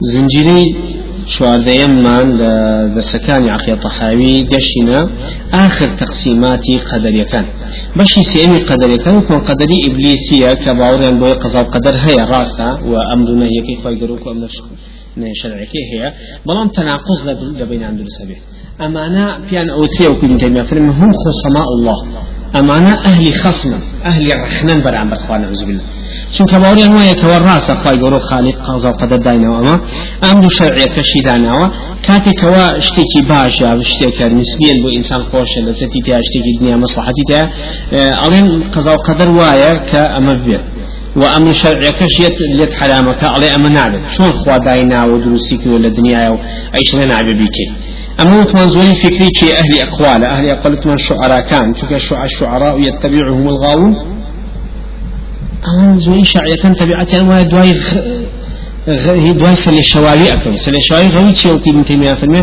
زنجيري شواردەیەممان لە دەرسەکانی عقیە تەحاوی گەشتینە آخر تەقسیماتی قەدەریەکان. بەشی سێمی قەدەریەکان وکۆ قەدەری ئیبلیسیە کە باوەڕیان بۆی قەزا قەدەر هەیە ڕاستە و ئەم دوونە یەکەی خۆی گەروک ئەم شەرعەکەی هەیە. بەڵام تەناقض لە بینان دروستە بێت. ئەمانە پیان ئەوترێ وکو ابن تيمية فرم هم خصماء الله. أمانة أهل خصم أهل رحنان برعن برخوان نعوذ بالله چون كباوري هو يتوراسا قاي قولو خالق قضا وقدر داينا وما أم دو شرعية كشي دانا كاتي كوا اشتكي باشا اشتكي نسبيا بو إنسان خوش لذتي تيا اشتكي دنيا مصلحتي تيا ألين قضا وقدر وايا كأمر بيت وأمر شرعي كشيت ليت حرامك علي أما نعلم شون خوا داينا ودروسيك ولا دنيا أيش لنا بيكي أما وتمان زولي فكري أهل أقوال أهل أقوال من شعراء كان شو الشعراء يتبعهم الغاوون. أما زولي شعية تبعتي أنواع دواي هي دواي سل الشوارع أكثر سل الشوارع غوي شيء وتي من تيمية فرمي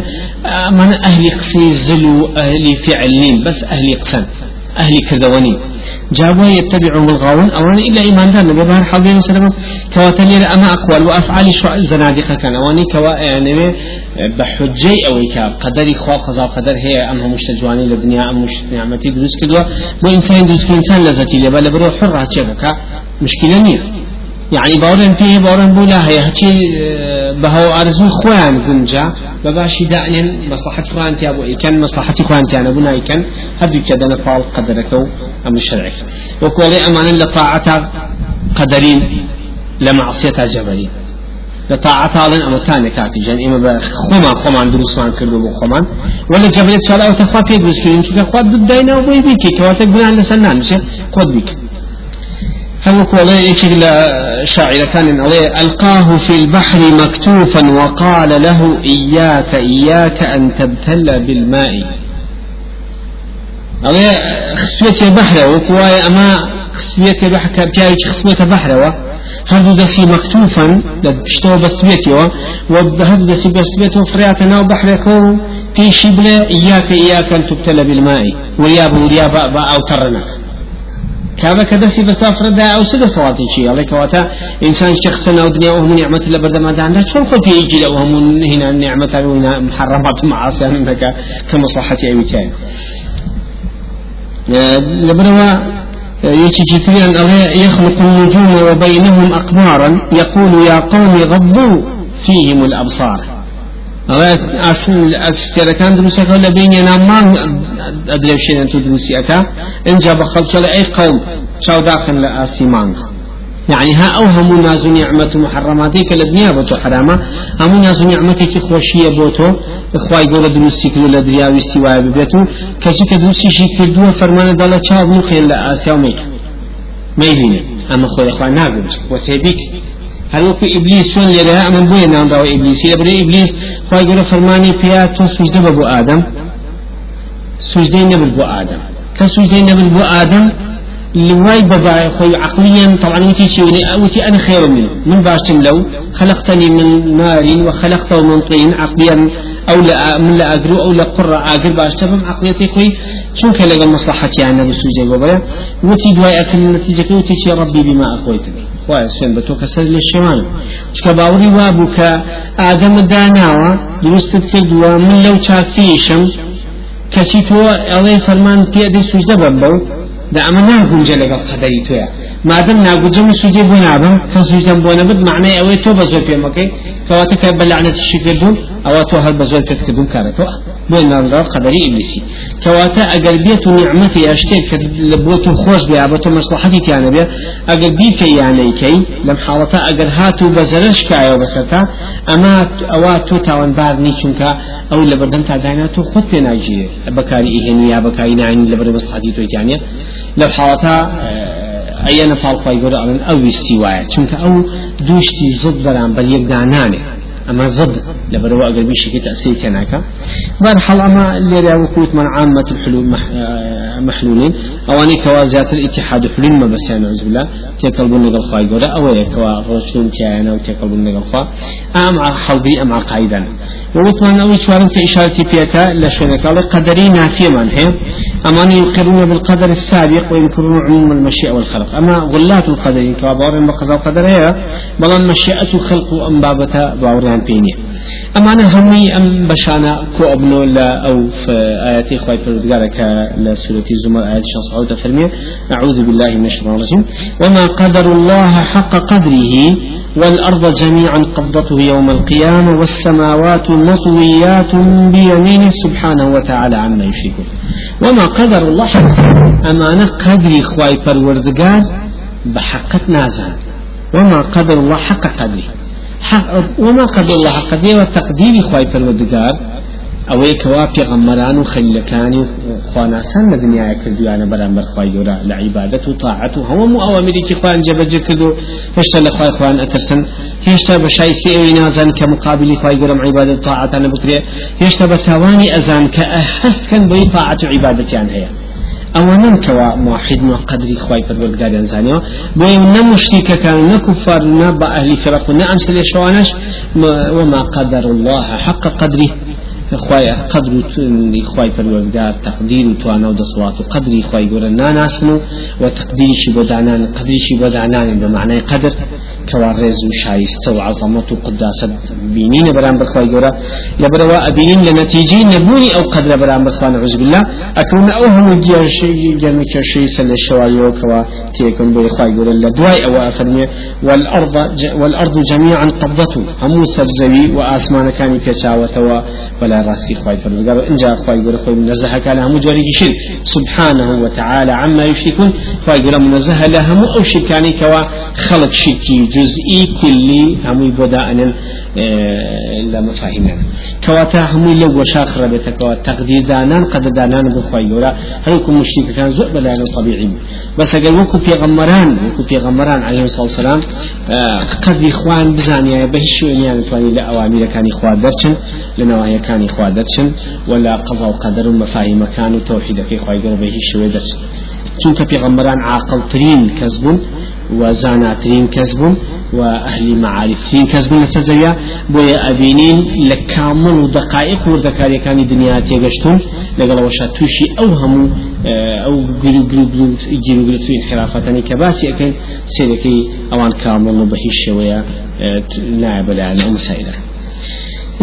من أهل قصي زلو أهل فعلين بس أهل قسم أهل كذواني جابوا يتبعهم الغاوون. أوان إلا إيمان دار. النبي بار حضين وسلم. كواتلي أما أقوال. وأفعال شو زنادقة كان. أواني كوا يعني بحجي أو كاب. قدري خوا قضاء قدر هي. أم مشتجواني للدنيا أم مش نعمتي دروس كدوا. مو إنسان دروس كإنسان لذتي لبلا برو حرة شبكة مشكلة نية. يعني باورن فيه باورن بولا هي هتي آه، بهو أرزو خوان گنجا بباشي دائن مصلحة خوان تيابو إيكن مصلحة خوان تيانا بنا إيكن. هدو كدنا فال قدرك أم الشرعك وكولي أمان لطاعة قدرين لمعصية جبلين لطاعة لن أما تاني كاتي. جان إما بخوما خوما دروس مان كردو بخوما ولا جبلت شالا وتخوا في دروس كردو شو كخوا ضد دينا وبي بيكي كواتك بنا لسنان. مش قد بيك. هل كولا يشغل شاعر كان عليه ألقاه في البحر مكتوفا وقال له إياك إياك أن تبتل بالماء. عليه خسوية بحر وكواي أما خسوية بحر كبتاي خسوية بحر هذا دسي مكتوفا بشتو بسبيتي وهذا دسي بسبيتي فرياتنا وبحركو في شبلة إياك إياك أن تبتل بالماء. ويا وريا أو ترنك كابا كدسي بسافر دا أو سد صلاتي شيء عليك واتا إنسان شخصا أو دنيا وهم نعمة الله برد ما دعنا شون خلت يجي لو هم هنا النعمة وهنا محرمات معاصي أنك كمصلحة أي كان لبروا يجي جفريا يخلق النجوم وبينهم أقمارا يقول يا قوم غضوا فيهم الأبصار. ئەسفێرەکان دروستەکە لە بینێ نامان ئەدرێشێنن تو دروستیەکە اینجا بە خەڵکە لە ئەی قەوم چاوداخن لە ئاسیمان يعني ها أو هم ناز نعمة محرماتي كالدنيا بوتو حرامة هم ناز نعمتي كي خوشية بوتو إخواي قول دروسي كلو لدريا واستواء ببيتو كجي كدروسي شي كدوه فرمان دالة چاو نخيل لآسيا وميك ما يبيني أما خوي إخوان ناقل وثيبيك هل وكو إبليس شون لها أمن بوين نام داو إبليس يبري إبليس خواهي يقول فرماني فيها تو سجدة بو آدم. سجدة نبل بو آدم. كسجدة نبل بو آدم لواي بابا خوي عقليا طبعا وتي شيء وتي أنا خير منه. من باشم لو خلقتني من نار وخلقته من طين عقليا أو لا من لا اجرو أو لا قرة اجر باش تفهم عقليتي خوي شو كلا مصلحتي أنا بسوجي بابا. وتي دواي أكل النتيجة وتي شي ربي بما اخويتني خوای سوێن بە تۆ کەسەر لە شێوان چکە باوری وا بوو کە ئادەمە داناوە دروستت کردووە من لەو چاکیشم کەچی تۆ ئەڵێ فەرمان پێدەی سوژدە بم دا ئەمە ناگونجە لەگەڵ قەدەری تۆیە مادەم ناگوجم سوجي بۆ نابم کە سوجدەم بۆ نەبت معنای ئەوەی تۆ بە زۆر پێمەکەی کەواتە کە بە لعنەتیشی کردوون ئەوە تۆ هەر بە زۆر پێت کردوون کارەکەەوە بۆ ناڕاو قەدەری ئیبلیسی کەواتە ئەگەر بێت و نیعمەتی ئەشتێک کە بۆ تو خۆش بێ بە تۆ مەسلحەتی تیانە بێ ئەگەر بیکە یانەیکەی لەم حاڵەتە ئەگەر هاتوو بە زەرش کایەوە بەسەرتا ئەما ئەوە تۆ تاوانبار نیچونکە ئەو لە بەردەم تا دانا تۆ خۆت پێ ناگیرێ. بەکاری ئیهێنی یا بەکاری نانی لە بەرە مەسلحەتی تۆیتیانە لەو حاڵەتە ئەیەنە پاڵخوای گەورە ئەڵێن أما زد لبروا أقل بيشي كتا أسير كناكا برحل أما اللي وقوت من عامة الحلول مح... محلولين أواني كوازات الاتحاد حلول ما بس يعني عزب الله. تيكلبون نقل خواي قولا أو يكوا رسلون كيانا وتيكلبون نقل خوا. أم حلبي أم على قايدا ووتمان أول شوارم كإشارة بيكا لشنك الله قدري نافية من هي. أما يقرون بالقدر السابق ويذكرون عموم المشيئة والخلق. أما غلات القدر كوابور بقضاء قدر هي بل المشيئة خلق أم بابتا باوريان بويان بيني. أما أنا همي أم بشانا كو أبنو لا أو في آياتي خواهي فردقارك لسورة الزمر آيات شخص عودة فرمية. أعوذ بالله من الشيطان الرجيم. وما قدر الله حق قدره والأرض جميعا قبضته يوم القيامة والسماوات مطويات بيمينه سبحانه وتعالى عما يشركون. وما قدر الله حق أمانة قدري خواي پروردگار بحقت نازان. وما قدر الله حق قدره. حق وما قدر الله حق قدره وتقدير خواي پروردگار ئەوەی کەوا پێغەممەران و خەلیلەکانی و خواناسان لە دنیاە کردویانە بەرامبەر خی گەورە لە عیبادەت و تاعەت و هەموو ئەوەمیرێکی خوان جەبەجە کرد و هێشتا لە خی خوان ئەترسن هێشتا بە شایستی ئەوی نازان کە مقابلی خی گەورم عیبادەت تاعاتانە بکرێ هێشتا بە تاوانی ئەزان کە ئەهستکەن بۆی تاعەت و عیبادەتیان هەیە ئەوانن کەوا موحد و قدری خی پەروەردگاریان زانیەوە بۆی نە مشتیکەکان نە بە ئەهلی فرق و نە ئەمسلێ شوانش. وما قدر الله حق قدره. خواي قدر خواي پروردگار تقدير وتوانا ودصوات وقدر خواي قول ناناسن وتقدير شي بدعنان قدر شي بدعنان بمعنى قدر كوارز وشايست وعظمة وقداسة بينين برام بخواي قول لبروا أبينين لنتيجة نبوني أو قدر برام بخوان عز بالله. أكون أوهم جميع شيء سل الشواليو كوا تيكون بي خواي قول لدواي أو أفرمي والأرض جميعا قبضته هم سرزوي وآسمان كان كشاوة ولا راسي خواي فرزقار إن جاء خواي يقول خواي منزه كان هم جاري شرك. سبحانه وتعالى عما يشركون. خواي يقول منزه لهم أو شركاني كوا خلق شركي جزئي كلي هم يبدا أن لا مفاهيمنا كواتا هم لو وشاخر بيتكوا تقدير دانان قد دانان بخواي يقول هل يكون مشرك كان زؤ بلا طبيعي بس قال وكو في غمران وكو في غمران عليه الصلاة والسلام قد إخوان بزانيا بهشو يعني تواني لا أوامر كان إخوان درشن لنواهي كان خوادتشن ولا قضاء وقدر مفاهيم كان وتوحيد في خواي قربه شوي درس چونك پیغمبران عاقل ترين كذبون وزاناترين كذبون وأهل معارف ترين كذبون لسزويا بويا أبينين لكامل ودقائق وردكاري كان دنيا تيغشتون لقال وشا توشي أوهم أو قلو قلو قلو جيرو قلو ترين حرافتاني كباسي أكن سيدكي أوان كامل وبهيش شوية نائب لنا مسائلة اینجا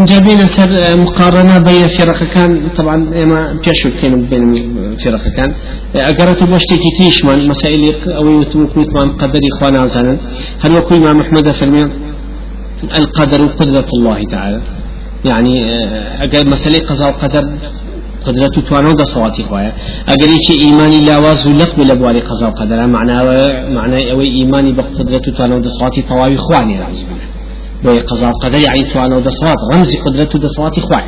بین سر مقارنة بين فرق كان طبعا ما بيشو كان بين فرق كان أقرأت بوشتي تيش من مسائل أو يتمكوت من قدر إخوانا زانا هل وكو إمام أحمد فرمي القدر قدرة الله تعالى. يعني أقل مسألة قضاء وقدر قدرة توانا دا صواتي خوايا أقل إيشي إيماني لا وازو لك بلبوالي قضاء وقدر. معنى معنى أوي إيماني بقدرة توانا دا صواتي طواوي خواني رعز بالله بۆی قضا قدر يعني توانە و دەسڵات ڕمزی قدرەت و دەسڵاتی خوای.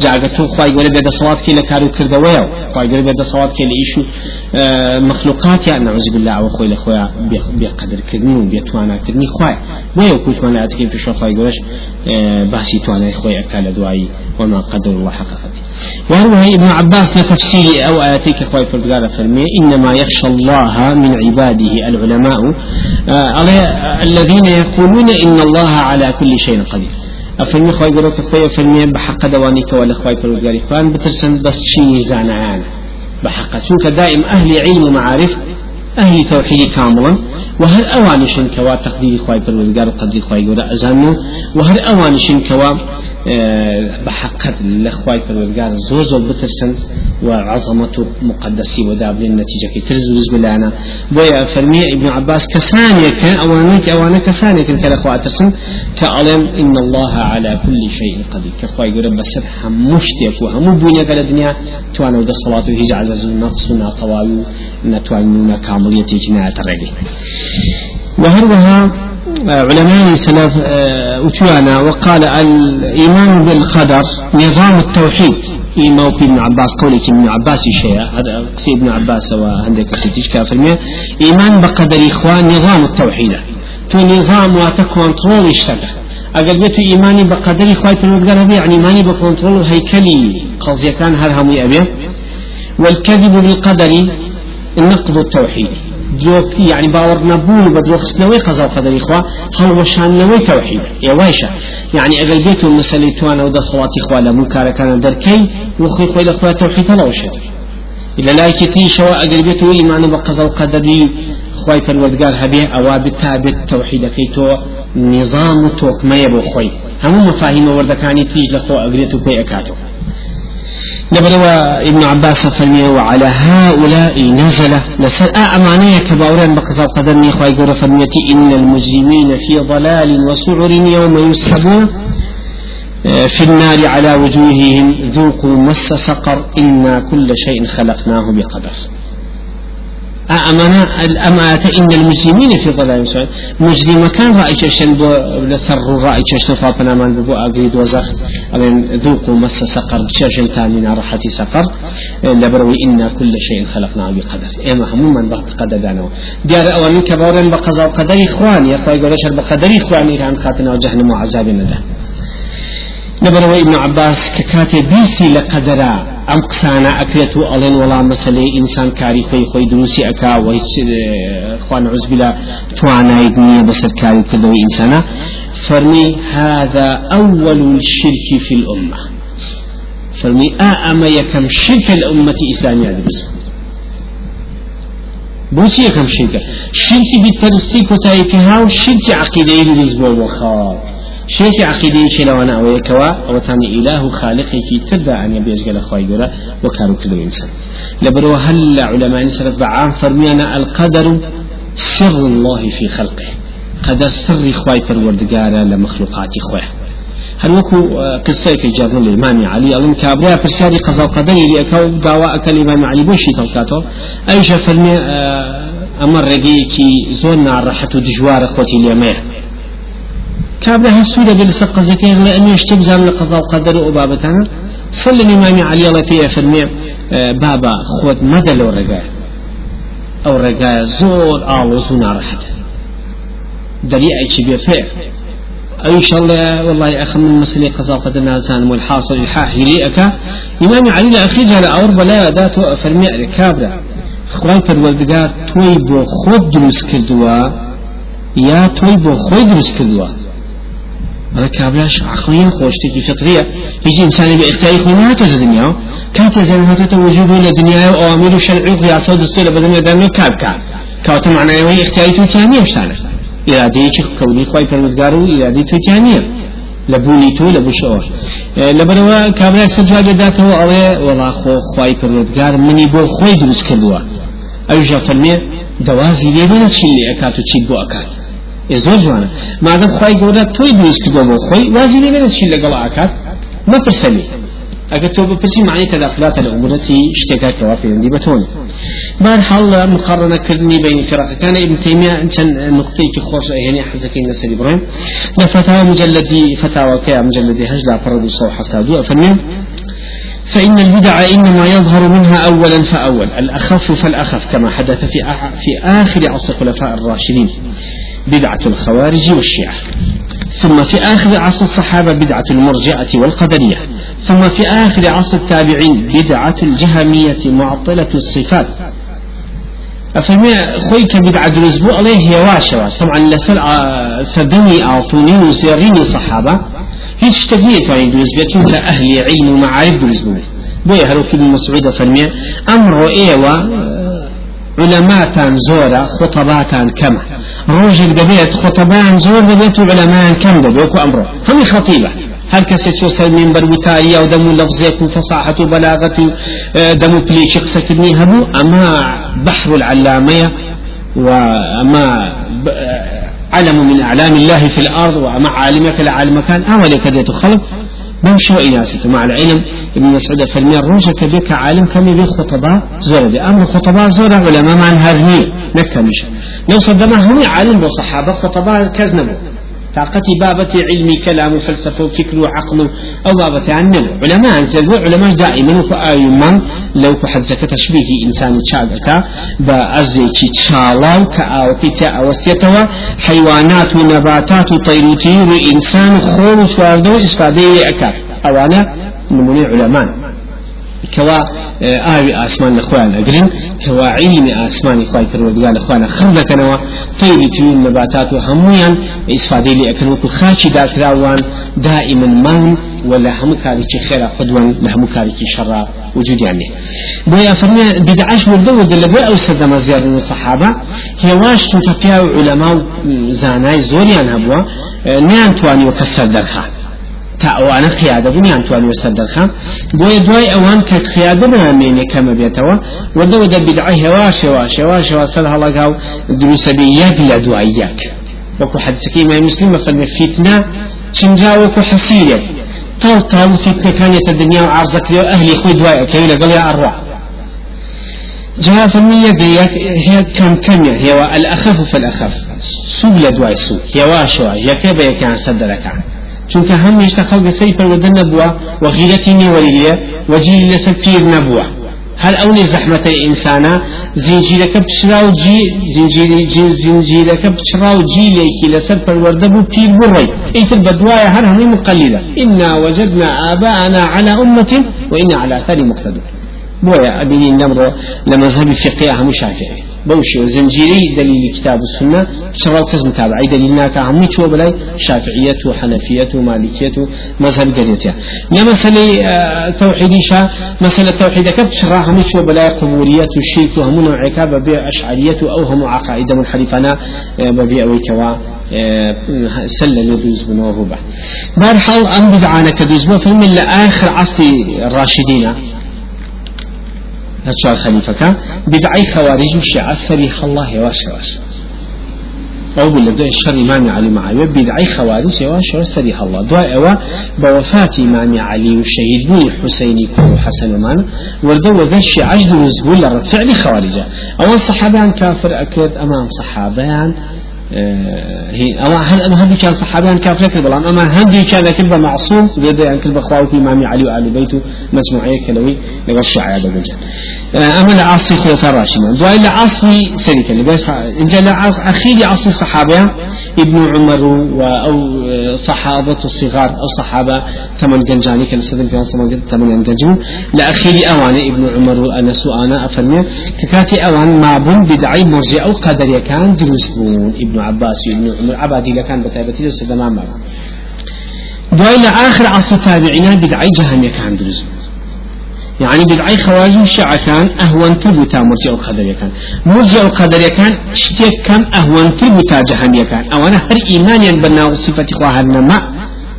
جاگە تو خوای گەورە بێ دەسڵات کێ لە کار و کردەوەیە و خوای گەورە بێ دەسڵات کێ لە ئیش و مخلوقات یان نعوذ بالله ئەوە خۆی لە خۆیان بێ قدرکردنی و بێ تواناکردنی خوای. وەیە کوتمان لە ئاتکەین پێش خوای گەورەش باسی توانای خۆی ئەکا لە دوایی وما قدر الله حق وهو ابن عباس لتفسير أو آياتيك خوي فردقار فرمي إنما يخشى الله من عباده العلماء. آه الذين يقولون إن الله على كل شيء قدير. أفرمي خوي قرأت خوي أفرمي بحق دوانيك ولا خوي فردقار فان بترسن بس شيء زانعان بحق. شنك دائم أهل علم ومعارف أهل توحيد كاملا وهل أوانشن كوا تقدير خواي بالوزقار وقدير خواي قرأ أزانو وهل أوانشن كوا بحقت لخواي بالوزقار زوزو بترسن وعظمة مقدسي وداب للنتيجة كي ترز بسم الله أنا. بويا فرمي ابن عباس كثانية كان أوانيك أوانا كثانية كان كالأخوة ترسن كألم إن الله على كل شيء قدير كخواي قرأ بس هم مشتيك وهم بنيا قال الدنيا توانا ودا الصلاة وهي عزز النقص ونقواوي نتوانينا كامليتي جناية الرجل وهروها علماء سلف أتوانا وقال الإيمان بالقدر نظام التوحيد. في ابن عباس قولي ابن عباس شيء هذا قصي ابن عباس وعندك سيتيش كافر إيمان بقدر إخوان نظام التوحيد. تو نظام وتكونترول اشتغل أقل بيتو إيماني بقدر إخوان في يعني إيماني بكونترول هيكلي قضية كان هل هم والكذب بالقدر النقض التوحيدي دروك يعني باور نبون بدروك سنوي قضاء وقدر إخوة هل وشان نوي توحيد يا وايشة يعني أقل بيتو مسألة توانا ودا صلاة إخوة لمنكار كان دركي وخي خوي الأخوة توحيد الله وشد إلا لا يكتي شواء أقل بيتو إيمان بقضاء وقدر خواي فالودقار هبيه أواب التابت توحيد كيتو نظام يبو خوي هم مفاهيم وردكاني تيج لخو أقريتو كوي أكاتو نبروا ابن عباس فرمي وعلى هؤلاء نزل لسر أمانية كباورا بقضاء قدرني خواهي قرى فرميتي إن المجرمين في ضلال وسعر يوم يسحبون آه، في النار على وجوههم ذوقوا مس سقر إنا كل شيء خلقناه بقدر. أمانة الأمانة إن المسلمين في ضلال سعيد مجرم كان رأي شن لسر رأي شن فاطمة من بو أقريد وزخ. أمين ذوقوا مس سقر شن ثاني راحة سقر. لبروي إن كل شيء خلقناه بقدر. إما هم من بقى قدر دانو. ديار أولين كبارا بقضاء قدر إخواني يا أخواني قولش بقدر إخواني عن خاتنا وجهنم وعذاب ندى نبروا ابن عباس ككاتي بيسي لقدرا. أم قسانا أكلتو ألين ولا مسألة إنسان كاري خوي خوي دروسي أكا وهيش إخوان عز بلا توانا يدنيا بسر كاري كدو إنسانا. فرمي هذا أول الشرك في الأمة. فرمي أما يكم شرك الأمة إسلامية بس. بوشي يكم شرك. شرك بالترستيك وتايفها وشرك عقيدة يلبس وخار شيخ عقيدة شلوانا أو يكوا أو تاني إله خالقي في تبدا أن يبيز قال أخوي جرا وكانوا كل إنسان لبرو هل علماء سلف بعام فرمينا القدر سر الله في خلقه. قدر سر خواي فروردقارا لمخلوقات خواه. هل وكو قصة في جابر الإمام علي أظن كابريا برسالي قضاء القدر اللي أكو دعوة أكل الإمام علي بوشي تلقاته أيش فرمي أمر رقيكي زون راحة دجوار أخوتي اليمين كابلا هسودة بالسقة زكاة لأن يشتب زام لقضاء وقدر وبابتنا صلى الإمام علي الله فيه فرمي آه، بابا خود مدى لو رقاء أو رقاء زور آلو زونا رحت. دليل أي شيء فيه أي شاء الله والله أخ من مسلي قضاء قدر نازان والحاصل الحاحي ليك إمام علي الأخير على أور بلا ذات فرمي كابلا خواي پروردگار توي بو خود دروس کردوا یا توي برای کابلاش عقلی خوشتی فطریه. هیچ انسانی به اختیار خود نداره دنیا. تازه زنهات وجود له دنیا و عوامل شرعی و قیاس و دستور بدن بدن نه کار کار کات معنای و اختیاری تو ثانیه شانه اراده چی کونی خوای پروردگار و اراده تو ثانیه لبونی تو لبشور لبروا کابلاش سجاده داته و اوه والله خو خوای پروردگار منی بو خوی دروس کردوا. ایجا فرمیه دوازی لیدن چی لی اکاتو چی بو اکات. زۆر جوانە مادەم خی گەورە تۆی دروست کردو بۆ خۆی وازی لێ چی لەگەڵ ئاکات مەپرسەلی ئەگەر تۆ بپرسی معنی تداخلات الأمورة شتێکا کەوا پەیوەندی بەتۆن بار حال مقارنة كردني بين فرق. كان ابن تيمية كان نقطة خاصة يعني حزكين نسري إبراهيم لفتاوى مجلدي فتاوى كيا مجلدي هجلة فرد الصوح حتى دو فمن فإن البدع إنما يظهر منها أولا فأول. الأخف فالأخف كما حدث في آخر عصر الخلفاء الراشدين. بدعة الخوارج والشيعة. ثم في آخر عصر الصحابة بدعة المرجعة والقدرية. ثم في آخر عصر التابعين بدعة الجهمية معطلة الصفات. أفهمي خويك بدعة الأسبوع عليه هي واشة طبعا لسر سدني أعطوني وسيريني صحابة. هيش تقنية تواني دروز بيتون أهل علم ومعارف دروز بوي بوي هلو في المسعودة فرمي أمر إيوة علماء زورا خطبات كما. روجك دبيت خطبان زور دبيت علماء كم دبيت أمره. هم خطيبة. هل كسيتو سل من بروتاريا ودمو لفظيك وفصاحة وبلاغة آه، دمو بليش قصتني هبو؟ أما بحر العلامية وأما آه، علم من أعلام الله في الأرض وأما عالمك العالم كان أولي كديت خلق بمشي وإناسة مع العلم ابن مسعود فرمي الروجة كبيك عالم كم يبي خطباء زور دي أمر خطباء زور علماء مع هذه نكمش لو صدمه هم عالم وصحابة خطباء كذنبوا طاقتي بابة علمي كلام وفلسفة وفكر وعقل أو بابة عنه علماء زلوا علماء دائما فآيما لو كحزك تشبيه إنسان تشاغك بأزيك تشالاو كأوكي تأوسيتوا حيوانات ونباتات وطير إنسان خول سواردو إسفادي أكا. أوانا نموني علماء. كوا آوي آسمان لخوان أقرن كوا علم آسمان إخوان فرودقال لخوان خم لكنوا طيب تيون نباتات وهميا إسفادي لي أكن وكو خاشي داكراوان دائما من ولا هم كاريكي خير قدوان لهم كاريكي شر وجود يعني بويا فرمي بدعاش مردو دل بو أو سدما زيادة من الصحابة هي واش تنتفيا علماء زاناي زوريان هبوا. نيان تواني وكسر درخان تا ئەوانە قیادە بوونیان توانێ سەر دەرخە بۆیە دوای ئەوان کە قیادە نامێنێ کەمە بێتەوە وەدەوەدە بدعی هێواش هێواش هێواش هێواش سەر هەڵەگا و دروسەبی یەک لە دوای یەک. وەکو حدسەکەی مای مسلم فەرمێ فیتنە چنجا وەکو حەسیرێک تاو تاو فیتنەکانێتە دنیا و عرضەکرێ و ئەهلی خۆی دوای ئەەکەی لەگەڵ یا ئەڕوا جاء فمية ديك هي كم كم هي الأخف فالأخف سوق لدواي سوق هي واشوا كيف كان صدرك چونکە هەمیشتا خەڵگە سەی پەروەدە نەبووە و غیرەتی نیوەریە وەجی لەسەر پیر نەبووە. هل أوني زحمة إنسانا زنجيرك بشرا وجي زنجيري زنجيرك بشرا وجي ليكي لسر بالوردب بير بري ايتر بدوايا هر هم مقلدة إنا وجدنا آباءنا على أمة وإنا على أثار مقتدون بويا أبيني نمر لمذهب فقهي هم شافعي بوشي وزنجيري دليل كتاب السنة شراو كز متابعي دليلنا كعمي شو بلاي شافعية وحنفية ومالكية مذهب دليلتها لمثل توحيدي شا مثل التوحيد كبت شرا هم شو بلاي قبورية الشرك وهم نوع كاب أشعرية أو هم عقائد منحرفنا ببيع ويكوا سلم يدوز بنوه بارحال أم بدعانا كدوز بو من لآخر عصر الراشدين هالشوار خليفة. بدعي خوارج وشيعة سريخ الله واش واش أو بالله الشر إمام علي معاوية بدعي خوارج واش واش سريخ الله دعاء أوا بوفاة إمام علي وشهيد بني حسيني كو حسن ومان. وردو وذا الشيعة جدو نزبول فعل خوارجة. أول صحابان كافر أكيد أمام صحابان هي أما هل أما هذي كان صحابان كافر كل بلان؟ أما هذي كان كل معصوم بيد يعني كل بخواو في إمام علي وآل بيته مجموعية كلوي لقى الشيعة هذا بجد أما العصر خلفاء الراشدين دعاء العصر سريك اللي بس إن جل أخير عصر صحابة ابن عمر أو صحابة الصغار أو صحابة ثمن جنجاني. كان سيدنا كان ثمن ثمن جنجان لأخير أوان ابن عمر وأنا سؤانا أفرمي ككاتي أوان ما بن بدعي مرجع أو قدر كان دروس ابن ابن عباس ابن عمر عبادي لكان بتايبتي لسه ما مر. دوائل آخر عصر تابعين بدعي جهنم كان دروس. يعني بدعي خوارج الشيعة كان أهون تبتا مرجع القدر كان. مرجع القدر كان شتيك كم أهون تبتا جهنم كان. أو أنا هر إيمانيا بنا صفة خواهر نما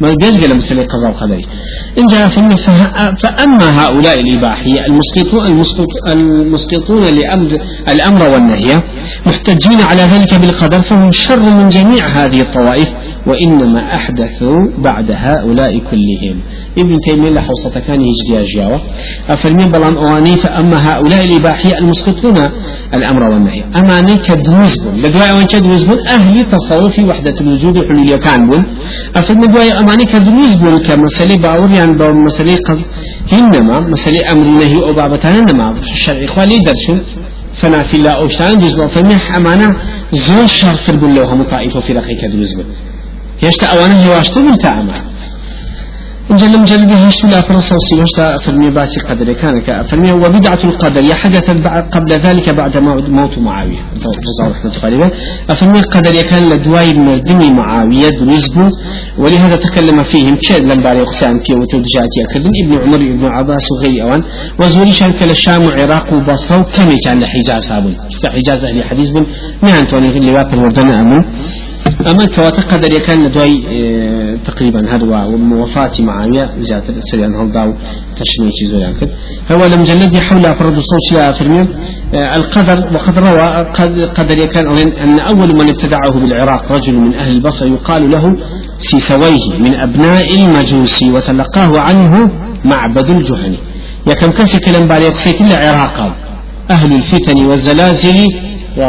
ما قال مسألة قضاء وقدر إن جاء فأما هؤلاء الإباحية المسقطون المسقطون لأمر الأمر والنهي محتجين على ذلك بالقدر فهم شر من جميع هذه الطوائف. وإنما أحدثوا بعد هؤلاء كلهم. ابن تيمية لحوصة كان يجدي أجياوة. أفرمي بلان أواني فأما هؤلاء الإباحية المسقطون الأمر والنهي. أما نيك دروزبون لدواء وانك دروزبون أهل تصوفي وحدة الوجود حلول كان بون. أفرمي دواء أماني كدروزبون كمسألة باور يعني مسألة قد إنما مسألة أمر النهي أو بابتان إنما الشرع إخوالي درسون. فنا في الله أوشتان جزء. فمح أمانة زور شرف بالله هم طائفة في رقيك دروزبون هێشتا ئەوانە هێواشتر من تا ئەمە. إنجا لم جلد هشت لا فرنسا وسيوشتا فرمي باسي قدر كان فرمي وبدعة القدر هي حدثت قبل ذلك بعد موت معاوية. الله أفرمي قدر كان لدواي مردم معاوية دروزبو ولهذا تكلم فيهم. شاد لم باري قسام كي وتوجاتي أكدن ابن عمر ابن عباس وغير أوان. وزوري شان كلا الشام وعراق وبصرة كم كان لحجاز سابون حجاز أهل حديث بن نعم توني غير لواب الوردن أمون. أما كواتا قدر كان لدواي آه تقريبا هدوا وفاة معاوية زيادة سريان هالداو تشميع زويان كد هو لم جلد حول فرد الصوت لا فرمي آه القدر وقد روى قدر كان أن أول من ابتدعه بالعراق رجل من أهل البصر يقال له سيسويه من أبناء المجوس وتلقاه عنه معبد الجهني. يا كم كسي كلام بالي قصيت العراق أهل الفتن والزلازل و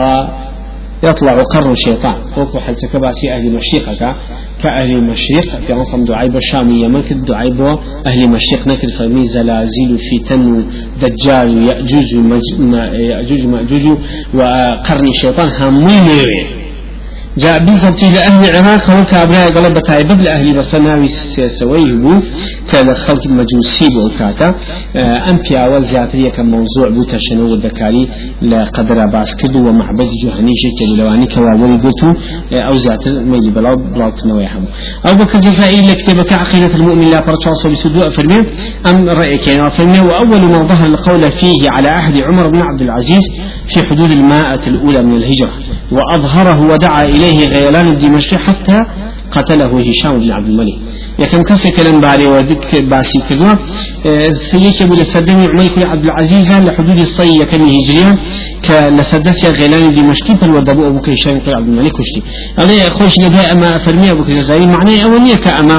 يطلع قر الشيطان. فوق حل سكباسي أهل مشيقك كأهل مشيق في أنصم دعاء بالشام يمن كد دعاء بو أهل مشيق. نكد فمي زلازل فتن دجال يأجوج يأجوج مأجوج وقرن الشيطان همين جاء بالضبط إلى أهل العراق هو كابراء قال بتايبد لأهل بصناوي سويه بو. كان خلق المجوسي بو كاتا. أم بياوة كم موضوع بو تشنو الذكاري لقدر باس كدو ومعبد جهني شكل لواني كواولي قلتو أو زياتر ميلي بلاو بلاو كنوي حمو أو بكر جزائي لكتابك عقيدة المؤمن لا برشاص بسدوء فرمي أم رأيك يعني فرمي وأول ما ظهر القول فيه على عهد عمر بن عبد العزيز في حدود المائة الأولى من الهجرة. وأظهره ودعا إليه غيلان الدمشقي حتى قتله هشام بن عبد الملك. يكم كسي كلام باري ودك باسي كذا. سيك بل سدني عميك عبد العزيز لحدود الصي كم هجريا كلسدس غيلان دمشقي بل ودبو أبو كيشان عبد الملك وشتي. أنا خوش نبي أما فرمي أبو كيشان معناه أولية كأما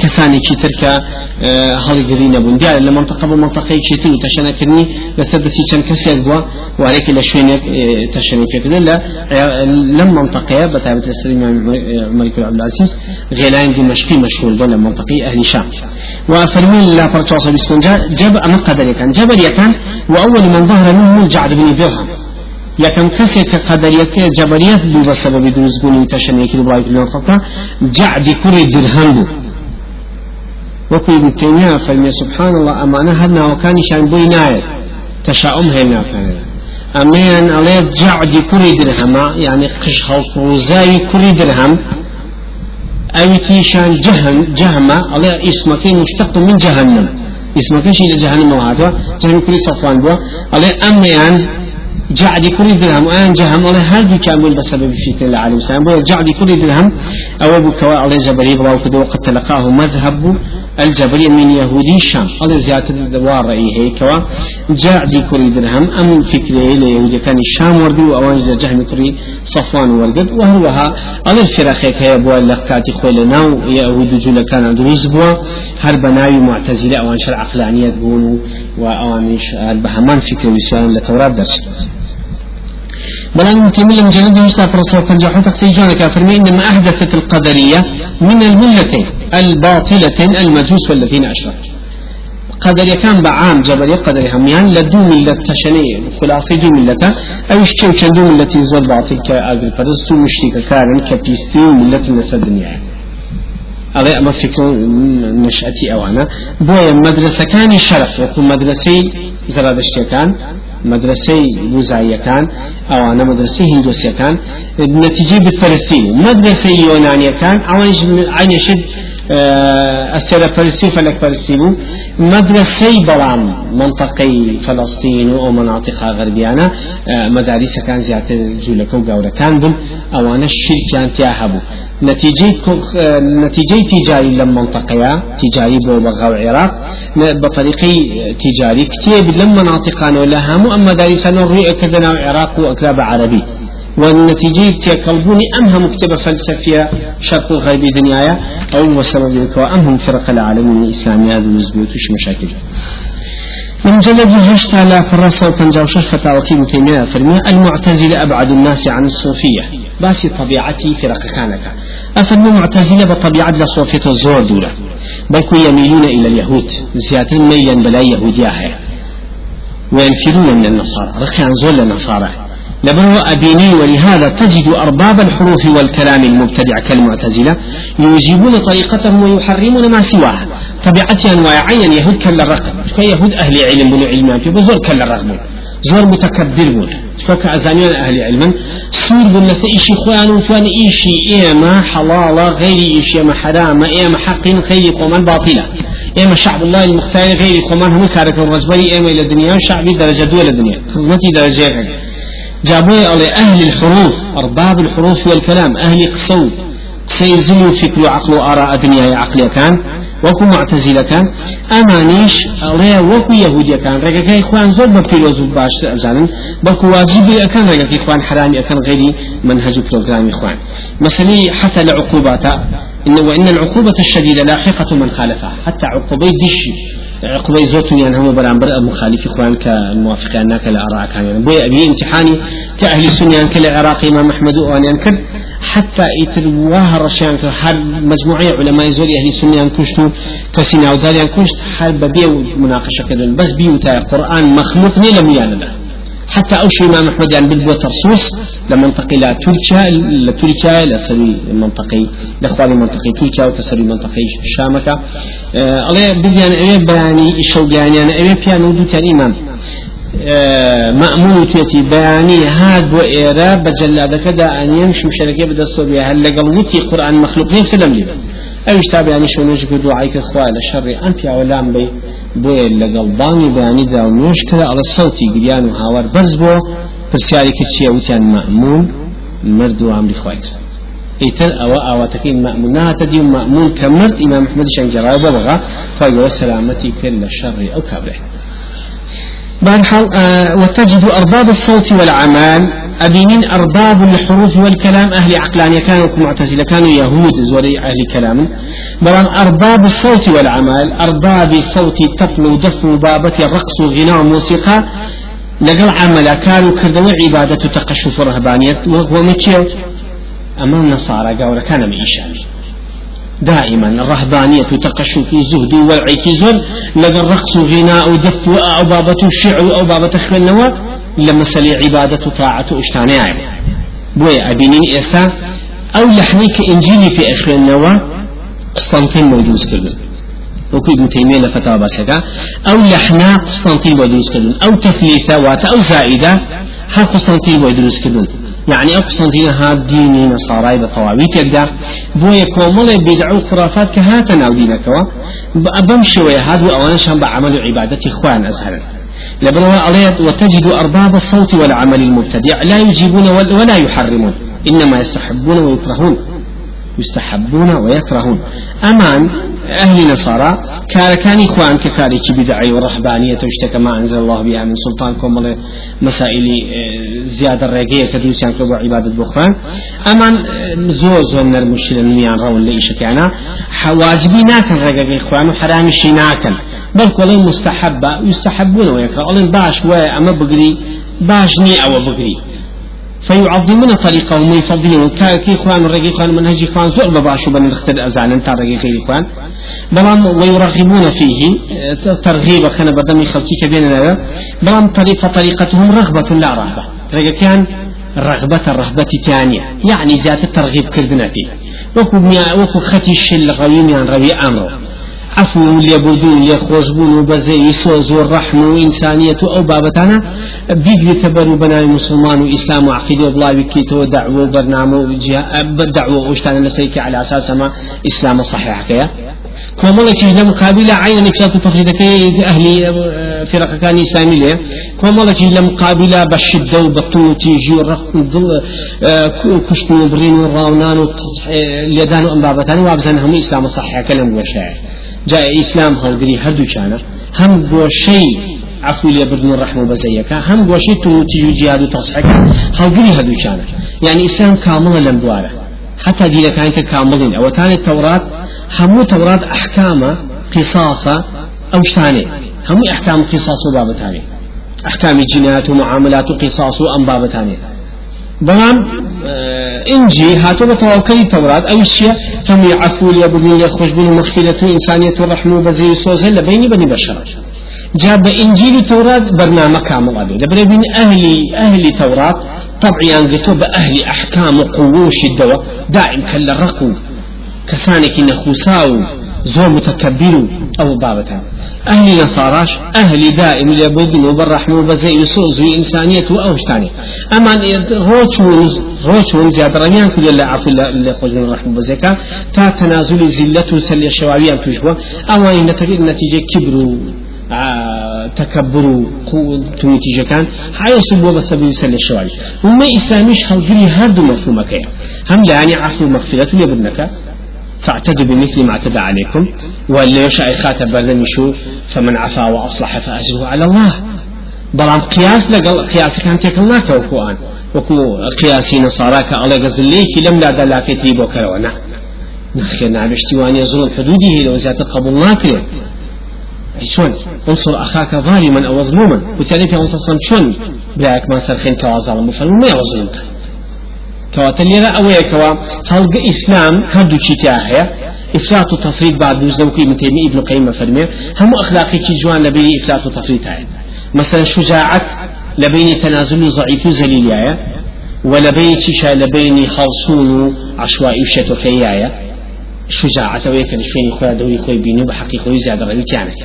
كساني كي تركا هذي قرينا بون. ديال لما منطقة بمنطقة كي تشنا كني لسد في كم كسر بوا وعليك لشوينك تشنا كذا لا لما منطقة السليم عمر بن عبد العزيز غيلان دي مشكي مشهور دولة منطقة أهل الشام وفرمين لا فرشاص بسكنجا جب أما قدر كان. جبل يكان وأول من ظهر منه الجعد بن درهم. يكم كسي كقدرية جبرية بسبب دروزبوني تشنيك دبرايك المنطقة جعد كل درهم وكل ابن تيمية فرمي سبحان الله أمانة هدنا وكان شان بوي ناير تشاؤم هنا كان أمين عليه جعد كل درهم يعني قش خلق وزاي كل درهم. أو شان جهن جهمة عليه اسمك مشتق من جهنم. اسمك شيء جهنم وهذا جهنم كل صفوان بوا. عليه أمين جعد كل درهم. وأن جهم الله هل كامل بسبب فتنة العالم السلام جعد كل درهم. أو أبو كواء جبري بلا وكذا وقد تلقاه مذهب الجبري من يهودي الشام على زيادة الدوار رأيه هيك جعد كل درهم أم فكرة ليهودي كان الشام وردو أوان جهم كل صفوان وردد وهروها على الفراخ هي أبو اللقات خويلنا يهود جل كان عندوز بوا. هر بناوي معتزلة أوان شرع عقلانية تقولوا وأوان البهمان فكرة الإسلام لتورات درس بلان متيمية مجلد يشتا فرصة فنجحوا تقسيجون كافرمي إنما أحدثت القدرية من الملتين الباطلتين المجوس والذين أشركوا. قدر كان بعام جبل قدر هميان لدو ملة تشني خلاصي دو ملة أو اشتو دو ملة زول باطل كأجل فرزتو مشتك كارن كبيستي ملة نسى الدنيا على أما فكر نشأتي أوانا. بويا مدرسة كان شرف يقول مدرسي زرادشتي كان مدرسة بوزعية كان أو أنا مدرسة هندوسية كان نتيجة بالفلسطين مدرسة يونانية كان أو عين يشد السيرة فلسطين فلك فلسطين مدرسة برام منطقة فلسطين أو مناطقها غربيانة. مدارس كان زيادة جولك وقورة كان بل أو أنا الشرك كان تياهبو نتيجة نتيجة تجاري لما منطقة تجاري بغاو العراق بطريقة تجاري كتير لما مناطق هم أما دارسان الرؤية كدنا العراق وأكلاب عربي. والنتيجة تيكلبوني أمها مكتبة فلسفية شرق وغرب دنيايا أو وسبب ذلك أمهم فرق العالم الإسلامي هذا وش مشاكل. من جلد هشت على فرصة وشش فتاوى ابن تيمية فرمي المعتزلة أبعد الناس عن الصوفية. باسي طبيعتي فرق كانك. أفرمي معتزلة بطبيعة لصوفية الزور دولة بل يميلون إلى اليهود زيادة ميلا بلا يهودية وينفرون من النصارى. ركان زول النصارى. لبرو أبيني ولهذا تجد أرباب الحروف والكلام المبتدع كالمعتزلة يجيبون طريقتهم ويحرمون ما سواها. طبيعتي أنواع عين يهود كلا رقم يهود أهل علم بنو علم في بزور كلا رقم زور متكبر بون. فك أزانيان أهل علم. سور بون لسا إشي خوان إشي إيما حلالة غير إشي إيما حرام إيما حق غير قومان باطلة إيما شعب الله المختار غير قومان هم كارك الرزبري إيما إلى الدنيا شعبي درجة دول الدنيا. خدمتي درجة غير. جابوا على أهل الحروف أرباب الحروف والكلام أهل قصو سيزموا فكر وعقل وآراء دنيا عقلية كان وكو معتزلة كان. أمانيش الله وكو يهودية كان. رجع إخوان زود ببيلوز باش أزانن واجب كان رجع إخوان حرامي كان غيري منهج بروجرام إخوان. مثلا حتى العقوبات إن وإن العقوبة الشديدة لاحقة من خالفها. حتى عقوبة دشي عقبي زوتني يعني هم برامبر مخالف إخوان كموافق أنك الآراء كان يعني بوي أبي امتحاني كأهل السنة يعني كالعراق إمام أحمد وأن ينكر حتى يترواه رشان هل مجموعة علماء زوري أهل السنة ينكشتوا كسينا وذال ينكشت حال ببيع مناقشة كذا بس بيوتا قرآن مخلوق نيلم يعني حتى أو شيء إمام أحمد يعني بالبو ترسوس لمنطقة لا تركيا لا تركيا لا سري منطقي لإخواني منطقي تركيا وتسري منطقي شامكة. آه الله بديان أبي بياني الشوقاني أنا أبي بيانو دو كان إمام. آه مأمون تيتي بياني هاد بو إيرا بجلادك دا أن يمشي شركة بدستو بها هل لقل وتي قرآن مخلوقين سلم لي؟ أو يشتاب يعني شو نجك دعائك إخوان الشر أنت يا ولام بي بوي لقل باني بياني دا كذا على الصوتي قريان وهاور برز بو برسياري كتشي وتيان مأمون مرد وامري خوايك ئیتر ئەوە ئاواتەکەی مەمون ناتە دی مەمون کە مرد ئیمام محمد شەنجەڕای بەبغا فاگەوە سلامەتی کرد لە شەڕی ئەو کابرێ بارحال آه وتجد أرباب الصوت والعمال أبينين أرباب الحروف والكلام. أهل عقلانية كانوا معتزلة كانوا يهود زوري أهل كلام. بلان أرباب الصوت والعمال أرباب الصوت طفل ودف وبابة رقص وغناء وموسيقى لقل عمل كانوا كردوا عبادة تقشف رهبانية. وهو أمام نصارى. قاولا كان بإيشان دائما الرهبانية تقشف زهد الرقص غناء ودف أو بابة الشعر أو بابة خلنوا لما سلي عبادة طاعة أشتاني بوي أبينين إسا أو لحنيك إنجيلي في أخر النوا قسطنطين موجود كردن. وكو ابن تيمية لفتاوى باسكا أو لحنا قسطنطين موجود كردن. أو تثليثة وات أو زائدة ها قسطنطين موجود كردن. يعني أو قسطنطين ها ديني نصارى بطواويت يقدا بوي كومل بدع وخرافات كهاتنا أو دينكوا. بمشي ويهاد وأوانا شان بعمل عبادة إخوان أزهرت. لبنوا عليه وتجد أرباب الصوت والعمل المبتدع لا يجيبون ولا يحرمون. إنما يستحبون ويكرهون. يستحبون ويكرهون. أمان أهل نصارى كان كان إخوان ككاري بدعي ورهبانية واشتكى ما أنزل الله بها من سلطان كم مسائل آه، زيادة الرقية كدوسيان كبو عبادة بخوان أمان آه، زور زور من المشكلة نيان رون لإيش كان واجبي ناكن رقيق إخوان وحرامي شي ناكن. بل كلهم مستحبة يستحبون ويكرهون. باش وأما بقري باش ني أو بقري. فيعظمون طريقهم ويفضلون. كي إخوان الرقي إخوان منهج إخوان زور بباشو بن الاختر أزعنا تا رقي غير إخوان. بلام ويرغبون فيه ترغيب خنا بدمي خلقي كبيرنا بلام طريقة طريقتهم رغبة لا رهبة. رقي كان رغبة الرهبة ثانية. يعني ذات الترغيب كردنا فيه. وكو وكو ختي الشل غويم يعني روي أمره عفو ليبردون ليخوزبون وبزي سوز والرحم وإنسانية أو بابتانا بيجري تبرو بناي مسلمان وإسلام وعقيدة وبلا بكيتو دعوة وبرنامج دعوة واشتانا لسيك على أساس ما إسلام الصحيح كيا. كومالا كيجنا مقابلة عين نكشات تفريدك أهل فرق كان إسلامي كومالا كيجنا مقابلة بالشدة وبالطول تيجي ورق كشتو برين وراونان اليدان وأنبابتان وابزانهم إسلام الصحيح كلام وشاعر. جاء إسلام هەڵگری هەردووچانە هەم گۆشەی عفو لێ بردن ڕحم و بەزەیەەکە هەم گۆشەی توتی و جیاد و تەسحەکە هەڵگری هەردووچانە يعني إسلام كاملة لم دوارة حتى دينك أنت كاملين أو تاني التوراة همو توراة أحكام قصاصة أو شتاني همو أحكام قصاص وبابتاني أحكام الجنايات ومعاملات وقصاص وأم بابتاني إنجي هاتو بتوكل التوراة أو الشيء هم يعفو ليبني يخرج بن مغفرة إنسانية الرحمة بزي سوزن لبيني بني بشر. جاب إنجيل التوراة برنامج كامل أبي. لبني بين أهل أهل التوراة طبعا قلتوا بأهل أحكام قووش الدواء. دائم كلا رقو كسانك نخوساو زور متكبر أو بابتها أهل نصاراش أهل دائم لبدن وبالرحمة وبزي يسوز إنسانية أو شتاني أما روشون روشون زيادة رميان كل الله عفو اللي قوزون الرحمة وبزيكا. تا تنازل زلة سلي الشوابية تجوا أما نتيجة كبروا تكبروا نتيجة كان هاي سبوا بس بيسل الشوارع وما إسلاميش خلقني هردو مفهومك هم يعني عفو مغفرة يبنك فاعتدوا بمثل ما اعتدى عليكم واللي يشاء خاتم بردن شو فمن عفا وأصلح فأجره على الله. بلام قياس لقل قياس كان الله كوكوان وكو قياسي نصاراك الله قزل في لم لا دلاك يتيبو كرونا نخير نعم اشتوان يزول حدوده لو زيادة قبول ناكره شون انصر أخاك ظالما أو مظلوما. وتالي في أنصر شون بلاك ما سرخين كوازال مفرم ما يظلمك كواتا ليرا أويا كوا هلق إسلام هدو تشيتاهيا إفراط وتفريط بعد زوكي من تيمي ابن قيم فرمي هم أخلاقي جوان لبين إفراط وتفريط مثلا شجاعة لبين تنازل ضعيف زليل ولبين تشا لبين خلصون عشوائي وشتوكيايا شجاعة ويكن شوين خويا دوري خوي بينو بحقي خوي زيادة روي كانت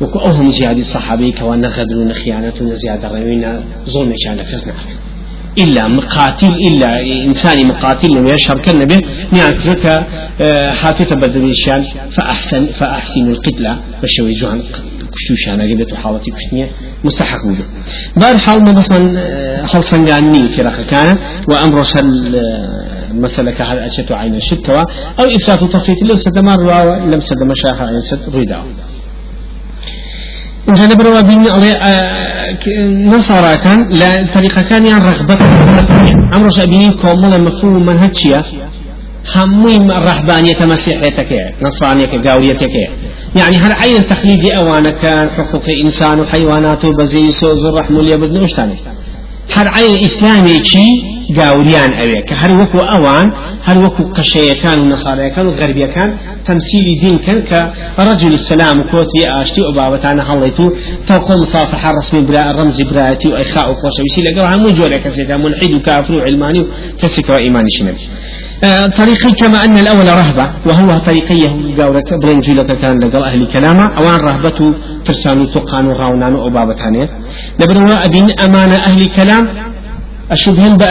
وكو أهم زيادة الصحابي كوانا غدر خيانة زيادة روينا ظلم كان كزنا إلا مقاتل إلا إنسان مقاتل لم يشهر كالنبي نعترك آه، حاتة بدريشان فأحسن فأحسن القتلة بشوي جوان كشوشانا قبلت وحاولتي كشنية مستحق وجه بار حال ما مثلا حال سنجاني في رخ كان وأمر شل مسألة كهذا أشت عين الشتوى أو إفساد تفريط لو سدمار لم سدم شاخ عين ست ريدا إن جانا بروا بين على نصارى لا طريقة كان يعني رغبة. أمر شابين كومل مفهوم منهجية. هموي الرهبانية مسيحيتك نصرانية قاوريتك يعني هل عين تخليدي أوانا كان حقوق إنسان وحيوانات وبزي سوز الرحم واليبد نوشتاني هل عين إسلامي شي قاوريان أوي كهر وكو أوان هل وكو قشية كان ونصارى كان وغربية كان تمثيل دين كان كرجل السلام آشتي أبابتانا هليتو فوق مصافحة رسمي براء الرمز براءتي وإخاء وخوش ويسي لقرها مو جولة كسيكا ملحد وكافر وعلماني كسيكا وإيماني شنبي آه، طريقي كما أن الأول رهبة وهو طريقيه قولة برنجيلة كان لقل أهل كلامة أوان رهبته ترسانو تقانو غاونانو أبابتانية نبروا أبين أمان أهل كلام أشبهن